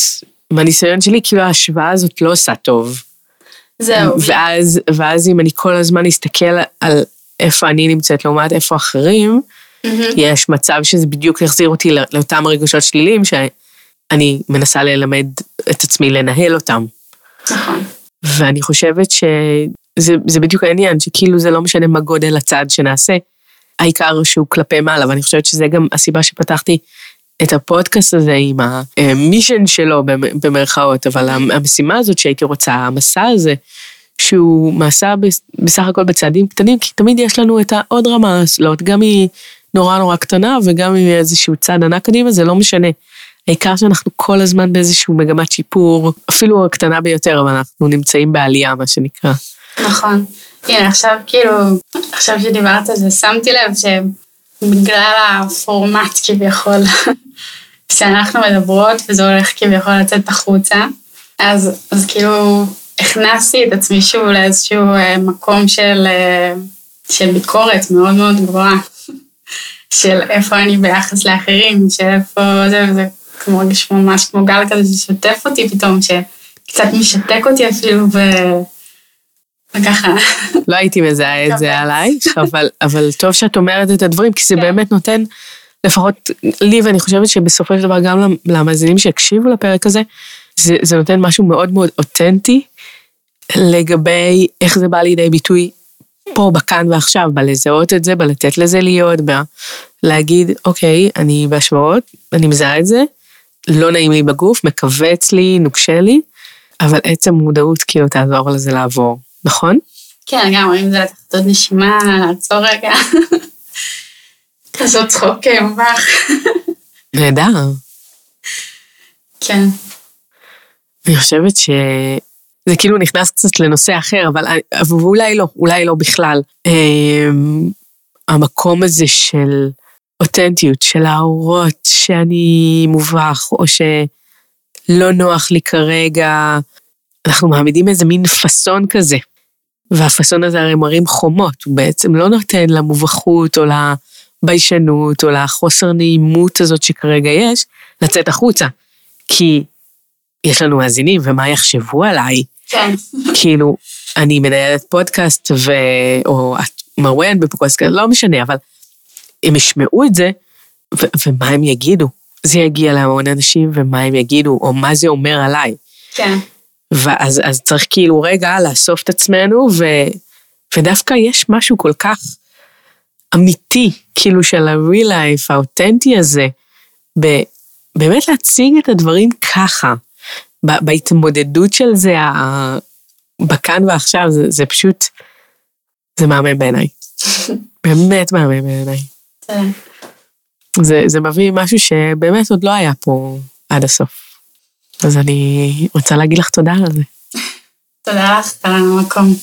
מהניסיון שלי, כאילו ההשוואה הזאת לא עושה טוב. זהו. ואז, ואז אם אני כל הזמן אסתכל על איפה אני נמצאת לעומת איפה אחרים, מהמם. יש מצב שזה בדיוק יחזיר אותי לא- לאותם רגשות שליליים שאני מנסה ללמד את עצמי לנהל אותם. נכון. ואני חושבת שזה זה בדיוק העניין, שכאילו זה לא משנה מה גודל הצעד שנעשה, העיקר שהוא כלפי מעלה, ואני חושבת שזה גם הסיבה שפתחתי את הפודקאסט הזה עם המישן שלו במ- במרכאות, אבל המשימה הזאת שהייתי רוצה, המסע הזה, שהוא מסע בס- בסך הכל בצעדים קטנים, כי תמיד יש לנו את העוד רמה הזאת, גם היא נורא נורא קטנה וגם אם איזשהו צעד ענק קדימה, זה לא משנה. העיקר שאנחנו כל הזמן באיזשהו מגמת שיפור, אפילו הקטנה ביותר, אבל אנחנו נמצאים בעלייה, מה שנקרא. נכון. הנה, עכשיו כאילו, עכשיו שדיברת על זה, שמתי לב שבגלל הפורמט כביכול, שאנחנו מדברות וזה הולך כביכול לצאת החוצה, אז, אז כאילו הכנסתי את עצמי שוב לאיזשהו אה, מקום של, אה, של ביקורת מאוד מאוד גבוהה, של איפה אני ביחס לאחרים, של איפה זה וזה, כמו מרגיש ממש כמו גל כזה ששוטף אותי פתאום, שקצת משתק אותי אפילו, ו... וככה. לא הייתי מזהה את זה. עלייך, אבל, אבל טוב שאת אומרת את הדברים, כי זה כן. באמת נותן, לפחות לי, ואני חושבת שבסופו של דבר גם למאזינים שיקשיבו לפרק הזה, זה, זה נותן משהו מאוד מאוד אותנטי לגבי איך זה בא לידי ביטוי פה, בכאן ועכשיו, בלזהות את זה, בלתת לזה להיות, בלהגיד, אוקיי, אני בהשוואות, אני מזהה את זה, לא נעים לי בגוף, מכווץ לי, נוקשה לי, אבל עצם מודעות כאילו תעזור לזה לעבור, נכון? כן, לגמרי, אם זה לקחת עוד נשימה, לעצור רגע. לעשות צחוק מבך. נהדר. כן. אני חושבת שזה כאילו נכנס קצת לנושא אחר, אבל, אבל אולי לא, אולי לא בכלל. אמ, המקום הזה של אותנטיות, של להראות שאני מובך, או שלא נוח לי כרגע, אנחנו מעמידים איזה מין פאסון כזה. והפאסון הזה הרי מרים חומות, הוא בעצם לא נותן למובכות או לביישנות או לחוסר נעימות הזאת שכרגע יש, לצאת החוצה. כי יש לנו מאזינים, ומה יחשבו עליי? כן. כאילו, אני מנהלת פודקאסט, ו... או את מרואיינת בפודקאסט, לא משנה, אבל הם ישמעו את זה, ו... ומה הם יגידו? זה יגיע להמון אנשים, ומה הם יגידו, או מה זה אומר עליי. כן. ואז אז צריך כאילו רגע לאסוף את עצמנו, ו, ודווקא יש משהו כל כך אמיתי, כאילו של ה-real life, האותנטי הזה, ב, באמת להציג את הדברים ככה, ב- בהתמודדות של זה, ה- בכאן ועכשיו, זה, זה פשוט, זה מהמם בעיניי. באמת מהמם בעיניי. תודה. זה, זה מביא משהו שבאמת עוד לא היה פה עד הסוף. אז אני רוצה להגיד לך תודה על זה. תודה לך על המקום.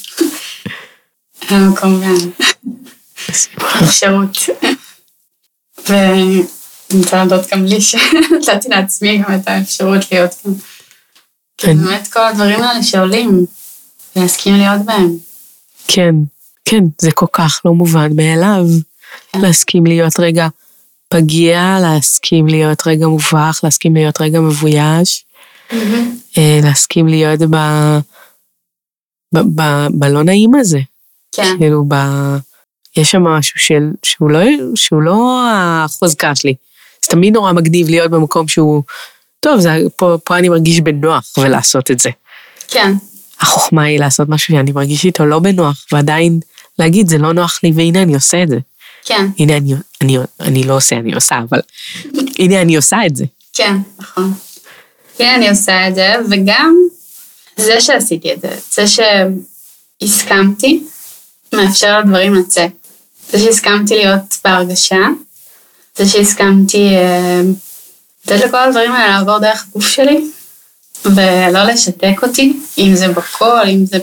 על המקום והאפשרות. ואני רוצה להודות גם לי שנתתי לעצמי גם את האפשרות להיות כאן. כן. באמת כל הדברים האלה שעולים, ולהסכים להיות בהם. כן, כן, זה כל כך לא מובן מאליו. כן. להסכים להיות רגע פגיע, להסכים להיות רגע מובך, להסכים להיות רגע מבויש, אה, להסכים להיות ב... ב... ב... בלא נעים הזה. כן, כאילו, ב... יש שם משהו של... שהוא, לא... שהוא לא החוזקה שלי. זה תמיד נורא מגניב להיות במקום שהוא... טוב, זה... פה, פה אני מרגיש בנוח ולעשות את זה. כן, החוכמה היא לעשות משהו שאני מרגיש איתו לא בנוח, ועדיין להגיד, זה לא נוח לי, והנה אני עושה את זה. כן, הנה אני, אני, אני לא עושה, אני עושה, אבל הנה אני עושה את זה. כן, נכון. הנה אני עושה את זה, וגם זה שעשיתי את זה, זה שהסכמתי, מאפשר לדברים לצאת. זה שהסכמתי להיות בהרגשה, זה שהסכמתי אה, לתת לכל הדברים האלה לעבור דרך הגוף שלי, ולא לשתק אותי, אם זה בקול, אם זה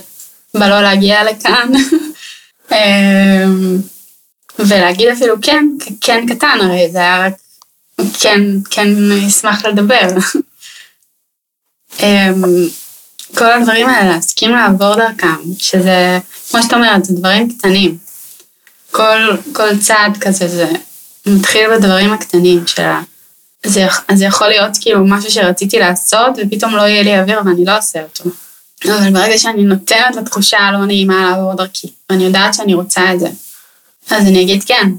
בלא להגיע לכאן. אה, ולהגיד אפילו כן, כן קטן, הרי זה היה רק כן, כן אשמח לדבר. אמ, כל הדברים האלה, להסכים לעבור דרכם, שזה, כמו שאת אומרת, זה דברים קטנים. כל, כל צעד כזה, זה מתחיל בדברים הקטנים של ה... זה, זה יכול להיות כאילו משהו שרציתי לעשות, ופתאום לא יהיה לי אוויר ואני לא עושה אותו. אבל ברגע שאני נותנת לתחושה הלא נעימה לעבור דרכי, ואני יודעת שאני רוצה את זה, אז אני אגיד כן.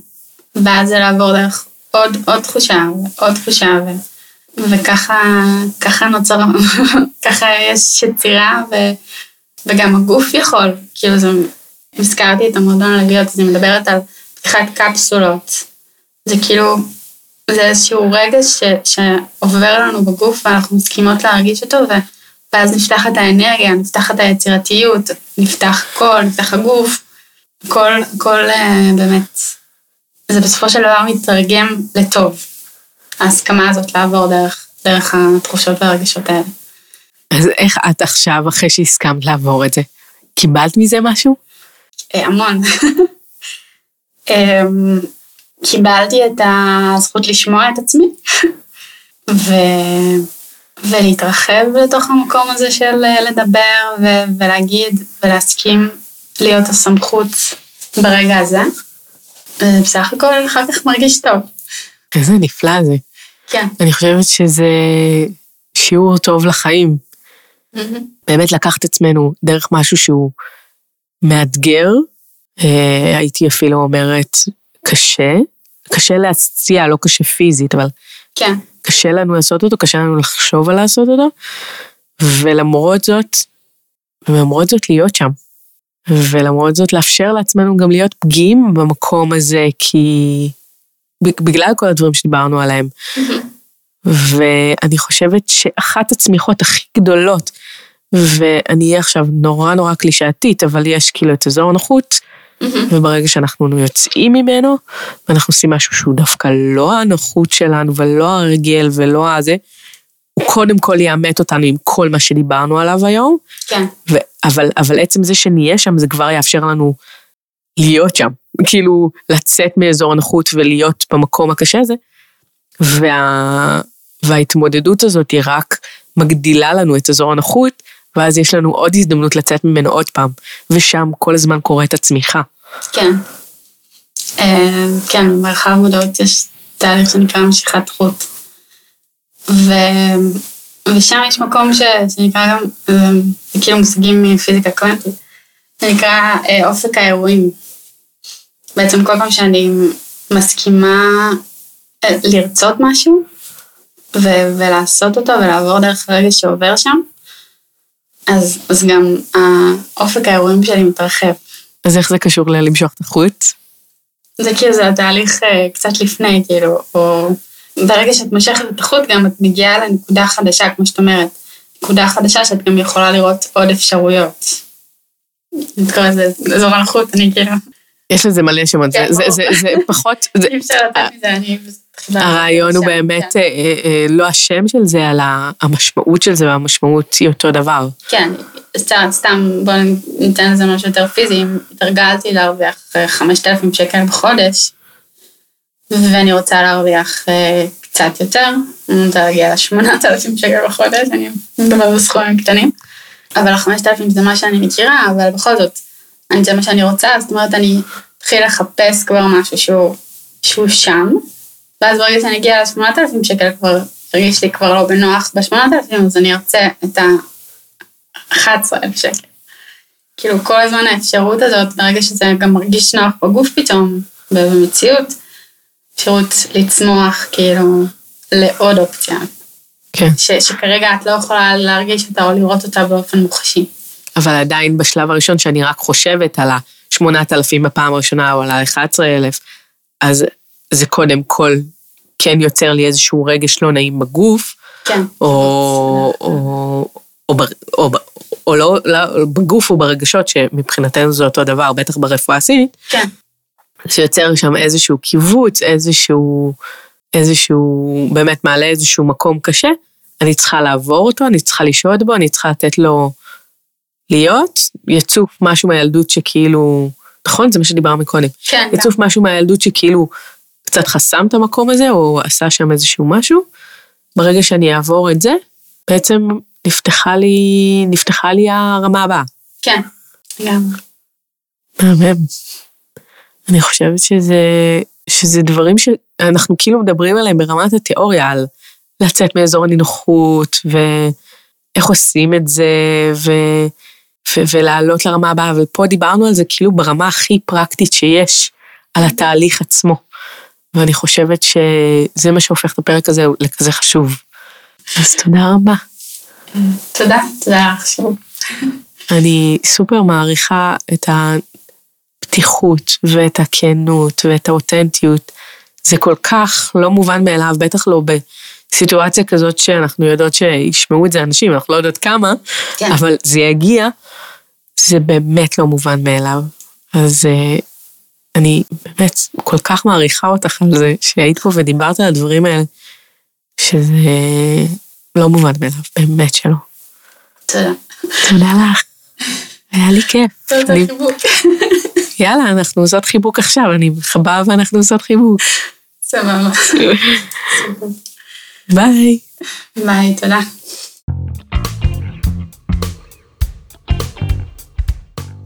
ואז זה לעבור דרך עוד, עוד תחושה, ועוד תחושה, ו, וככה ככה נוצר, ככה יש יצירה, ו, וגם הגוף יכול, כאילו זה, הזכרתי את המועדון הלוויות, אז אני מדברת על פתיחת קפסולות. זה כאילו, זה איזשהו רגע ש, שעובר לנו בגוף ואנחנו מסכימות להרגיש אותו, ו, ואז נפתחת האנרגיה, נפתחת היצירתיות, נפתח קול, נפתח הגוף. כל, כל אה, באמת, זה בסופו של דבר מתרגם לטוב. ההסכמה הזאת לעבור דרך, דרך התחושות והרגשות האלה. אז איך את עכשיו, אחרי שהסכמת לעבור את זה, קיבלת מזה משהו? אה, המון. אמ, קיבלתי את הזכות לשמוע את עצמי, ו... ולהתרחב לתוך המקום הזה של אה, לדבר ו... ולהגיד ולהסכים להיות הסמכות ברגע הזה. ובסך הכל אחר כך מרגיש טוב. איזה נפלא זה. כן. אני חושבת שזה שיעור טוב לחיים. באמת לקחת עצמנו דרך משהו שהוא מאתגר, אה, הייתי אפילו אומרת קשה, קשה להציע, לא קשה פיזית, אבל כן, קשה לנו לעשות אותו, קשה לנו לחשוב על לעשות אותו, ולמרות זאת, ולמרות זאת להיות שם. ולמרות זאת לאפשר לעצמנו גם להיות פגיעים במקום הזה, כי בגלל כל הדברים שדיברנו עליהם. ואני חושבת שאחת הצמיחות הכי גדולות, ואני אהיה עכשיו נורא נורא קלישאתית, אבל יש כאילו את אזור הנוחות, וברגע שאנחנו יוצאים ממנו, ואנחנו עושים משהו שהוא דווקא לא הנוחות שלנו, ולא הרגל, ולא הזה, הוא קודם כל יאמת אותנו עם כל מה שדיברנו עליו היום, כן, ו- אבל, אבל עצם זה שנהיה שם, זה כבר יאפשר לנו להיות שם. כאילו, לצאת מאזור הנוחות ולהיות במקום הקשה הזה. וה, וההתמודדות הזאת היא רק מגדילה לנו את אזור הנוחות, ואז יש לנו עוד הזדמנות לצאת ממנו עוד פעם. ושם כל הזמן קורית הצמיחה. כן. אה, כן, במרחב מודעות יש תהליך שנקרא משיכת חוט. ו... ושם יש מקום ש... שנקרא גם, אה, זה כאילו מושגים מפיזיקה קוונטית, זה נקרא אה, אופק האירועים. בעצם כל פעם שאני מסכימה אה, לרצות משהו, ו... ולעשות אותו ולעבור דרך הרגע שעובר שם, אז, אז גם האופק האירועים שלי מתרחב. אז איך זה קשור ללמשוך את החוט? זה כאילו, זה התהליך אה, קצת לפני, כאילו, או ברגע שאת מושכת את החוט, גם את מגיעה לנקודה חדשה, כמו שאת אומרת. נקודה חדשה שאת גם יכולה לראות עוד אפשרויות. אני קוראת לזה אזור הנוחות, אני כאילו... יש לזה מלא שמות, זה, כן, פחות, אי אפשר לתת מזה, אני... הרעיון הוא באמת כן. אה, אה, אה, לא השם של זה, אלא המשמעות של זה, והמשמעות היא אותו דבר. כן, סתם, סתם בוא ניתן לזה משהו יותר פיזי, אם התרגלתי להרוויח אה, 5,000 שקל בחודש, ואני רוצה להרוויח אה, קצת יותר, אני רוצה להגיע ל-8,000 שקל בחודש, אני מדברת בסכומים קטנים, אבל ה-5,000 זה מה שאני מכירה, אבל בכל זאת, זה מה שאני רוצה, זאת אומרת, אני אתחיל לחפש כבר משהו שהוא, שהוא שם, ואז ברגע שאני אגיע ל-8,000 שקל כבר הרגיש לי כבר לא בנוח ב-8,000, אז אני ארצה את ה-11,000 שקל. כאילו כל הזמן האפשרות הזאת, ברגע שזה גם מרגיש נוח בגוף פתאום, במציאות, אפשרות לצמוח כאילו לעוד אופציה, כן. ש- שכרגע את לא יכולה להרגיש אותה או לראות אותה באופן מוחשי. אבל עדיין בשלב הראשון, שאני רק חושבת על ה-8,000 בפעם הראשונה, או על ה-11,000, אז זה קודם כל כן יוצר לי איזשהו רגש לא נעים בגוף, כן. או, או, או, בר- או, ב- או לא, לא, בגוף או ברגשות, שמבחינתנו זה אותו דבר, בטח ברפואה הסינית, כן, שיוצר שם איזשהו קיבוץ, איזשהו, איזשהו, באמת מעלה איזשהו מקום קשה, אני צריכה לעבור אותו, אני צריכה לשהות בו, אני צריכה לתת לו להיות, יצוף משהו מהילדות שכאילו, נכון? זה מה שדיברנו מקודם. כן, יצוף משהו מהילדות שכאילו קצת חסם את המקום הזה, או עשה שם איזשהו משהו. ברגע שאני אעבור את זה, בעצם נפתחה לי, נפתחה לי הרמה הבאה. כן, גם. מהמם. אני חושבת שזה, שזה דברים שאנחנו כאילו מדברים עליהם ברמת התיאוריה, על לצאת מאזור הנינוחות, ואיך עושים את זה, ו, ולעלות לרמה הבאה, ופה דיברנו על זה כאילו ברמה הכי פרקטית שיש, על התהליך עצמו. ואני חושבת שזה מה שהופך את הפרק הזה לכזה חשוב. אז תודה רבה. תודה, תודה לך שוב. אני סופר מעריכה את הפתיחות ואת הכנות ואת האותנטיות. זה כל כך לא מובן מאליו, בטח לא בסיטואציה כזאת שאנחנו יודעות שישמעו את זה אנשים, אנחנו לא יודעות כמה, כן. אבל זה יגיע, זה באמת לא מובן מאליו. אז אה, אני באמת כל כך מעריכה אותך על זה שהיית פה ודיברת על הדברים האלה, שזה לא מובן מאליו, באמת שלא. תודה. תודה לך. היה לי כיף. תודה אני- חיבוק. יאללה, אנחנו עושות חיבוק עכשיו, אני מחבאה ואנחנו עושות חיבוק. סבבה. ביי. ביי, תודה.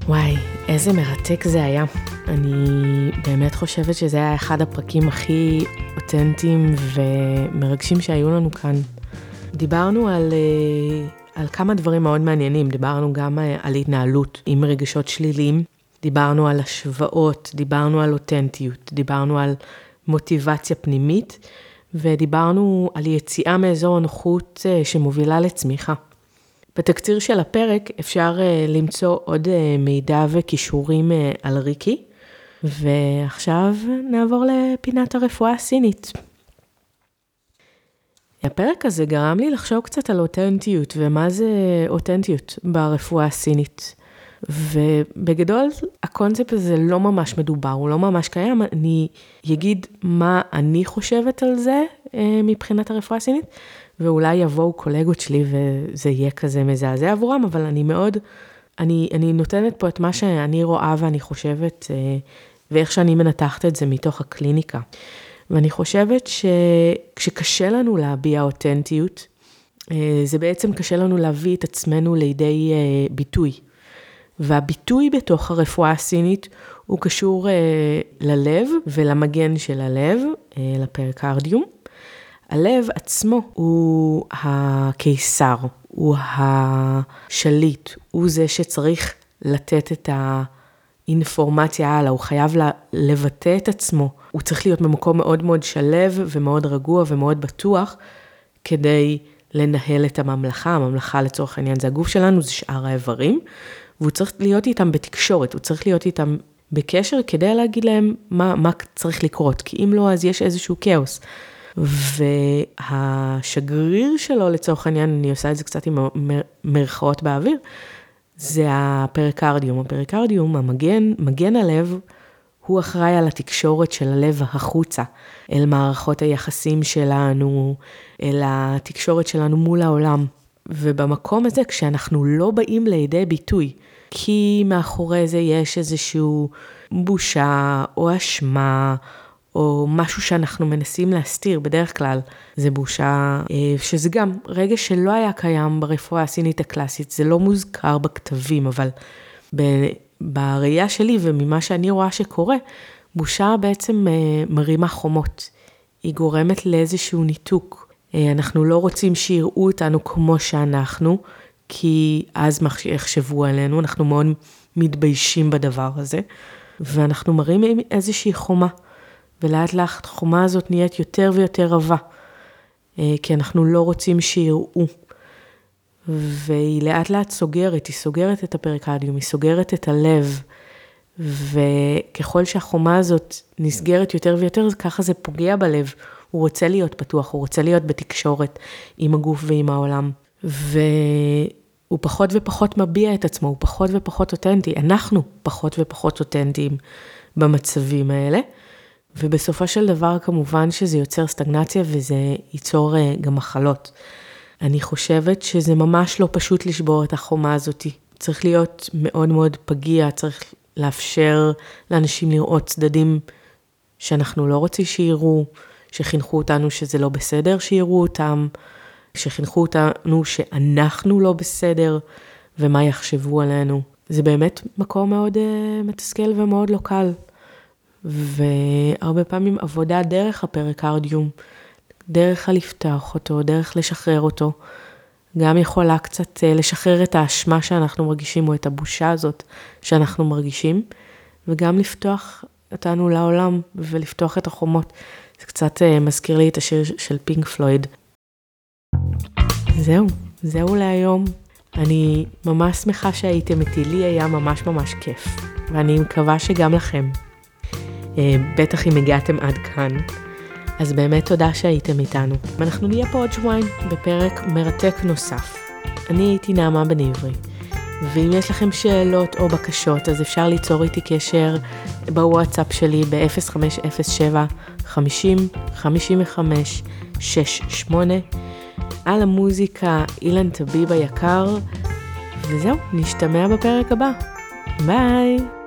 וואי, איזה מרתק זה היה. אני באמת חושבת שזה היה אחד הפרקים הכי אותנטיים ומרגשים שהיו לנו כאן. דיברנו על, אה, על כמה דברים מאוד מעניינים, דיברנו גם אה, על התנהלות עם רגשות שליליים, דיברנו על השוואות, דיברנו על אותנטיות, דיברנו על מוטיבציה פנימית, ודיברנו על יציאה מאזור הנוחות אה, שמובילה לצמיחה. בתקציר של הפרק אפשר אה, למצוא עוד אה, מידע וכישורים על ריקי, ועכשיו נעבור לפינת הרפואה הסינית. הפרק הזה גרם לי לחשוב קצת על אותנטיות, ומה זה אותנטיות ברפואה הסינית. ובגדול, הקונספט הזה לא ממש מדובר, הוא לא ממש קיים. אני אגיד מה אני חושבת על זה אה, מבחינת הרפואה הסינית, ואולי יבואו קולגות שלי וזה יהיה כזה מזעזע עבורם, אבל אני מאוד, אני, אני נותנת פה את מה שאני רואה ואני חושבת, אה, ואיך שאני מנתחת את זה מתוך הקליניקה. ואני חושבת שכשקשה לנו להביע אותנטיות, אה, זה בעצם קשה לנו להביא את עצמנו לידי ביטוי. והביטוי בתוך הרפואה הסינית הוא קשור אה, ללב ולמגן של הלב, אה, לפריקרדיום. הלב עצמו הוא הקיסר, הוא השליט, הוא זה שצריך לתת את האינפורמציה הלאה, הוא חייב לבטא את עצמו, הוא צריך להיות במקום מאוד מאוד שלב ומאוד רגוע ומאוד בטוח, כדי לנהל את הממלכה, הממלכה לצורך העניין זה הגוף שלנו, זה שאר האיברים, והוא צריך להיות איתם בתקשורת, הוא צריך להיות איתם בקשר כדי להגיד להם מה, מה צריך לקרות, כי אם לא, אז יש איזשהו כאוס. והשגריר שלו, לצורך העניין, אני עושה את זה קצת עם מרכאות באוויר, זה הפריקרדיום. הפריקרדיום, המגן, מגן הלב, הוא אחראי על התקשורת של הלב החוצה, אל מערכות היחסים שלנו, אל התקשורת שלנו מול העולם. ובמקום הזה, כשאנחנו לא באים לידי ביטוי, כי מאחורי זה יש איזשהו בושה או אשמה, או משהו שאנחנו מנסים להסתיר, בדרך כלל זה בושה, אה, שזה גם רגע שלא היה קיים ברפואה הסינית הקלאסית, זה לא מוזכר בכתבים, אבל בראייה שלי וממה שאני רואה שקורה, בושה בעצם אה, מרימה חומות. היא גורמת לאיזשהו ניתוק. אה, אנחנו לא רוצים שיראו אותנו כמו שאנחנו, כי אז יחשבו עלינו, אנחנו מאוד מתביישים בדבר הזה, ואנחנו מראים איזושהי חומה, ולאט לאט החומה הזאת נהיית יותר ויותר עבה, אה, כי אנחנו לא רוצים שיראו. והיא לאט לאט סוגרת, היא סוגרת את הפריקדיום, היא סוגרת את הלב, וככל שהחומה הזאת נסגרת יותר ויותר, ככה זה פוגע בלב. הוא רוצה להיות פתוח, הוא רוצה להיות בתקשורת עם הגוף ועם העולם. והוא פחות ופחות מביע את עצמו, הוא פחות ופחות אותנטי. אנחנו פחות ופחות אותנטיים במצבים האלה. ובסופו של דבר, כמובן שזה יוצר סטגנציה וזה ייצור אה, גם מחלות. אני חושבת שזה ממש לא פשוט לשבור את החומה הזאתי. צריך להיות מאוד מאוד פגיע, צריך לאפשר לאנשים לראות צדדים שאנחנו לא רוצים שיראו, שחינכו אותנו שזה לא בסדר שיראו אותם, שחינכו אותנו שאנחנו לא בסדר, ומה יחשבו עלינו. זה באמת מקום מאוד uh, מתסכל ומאוד לא קל. והרבה פעמים עבודה דרך הפריקרדיום, דרך הלפתוח אותו, דרך לשחרר אותו, גם יכולה קצת אה, לשחרר את האשמה שאנחנו מרגישים, או את הבושה הזאת שאנחנו מרגישים, וגם לפתוח אותנו לעולם ולפתוח את החומות. זה קצת אה, מזכיר לי את השיר של פינק פלויד. זהו, זהו להיום. אני ממש שמחה שהייתם איתי, לי היה ממש ממש כיף, ואני מקווה שגם לכם. אה, בטח אם הגעתם עד כאן. אז באמת תודה שהייתם איתנו. ואנחנו נהיה פה עוד שבועיים בפרק מרתק נוסף. אני הייתי נעמה בן עברי, ואם יש לכם שאלות או בקשות, אז אפשר ליצור איתי קשר בוואטסאפ שלי ב-0507 50 55 68 על המוזיקה אילן טביב היקר, וזהו, נשתמע בפרק הבא. ביי!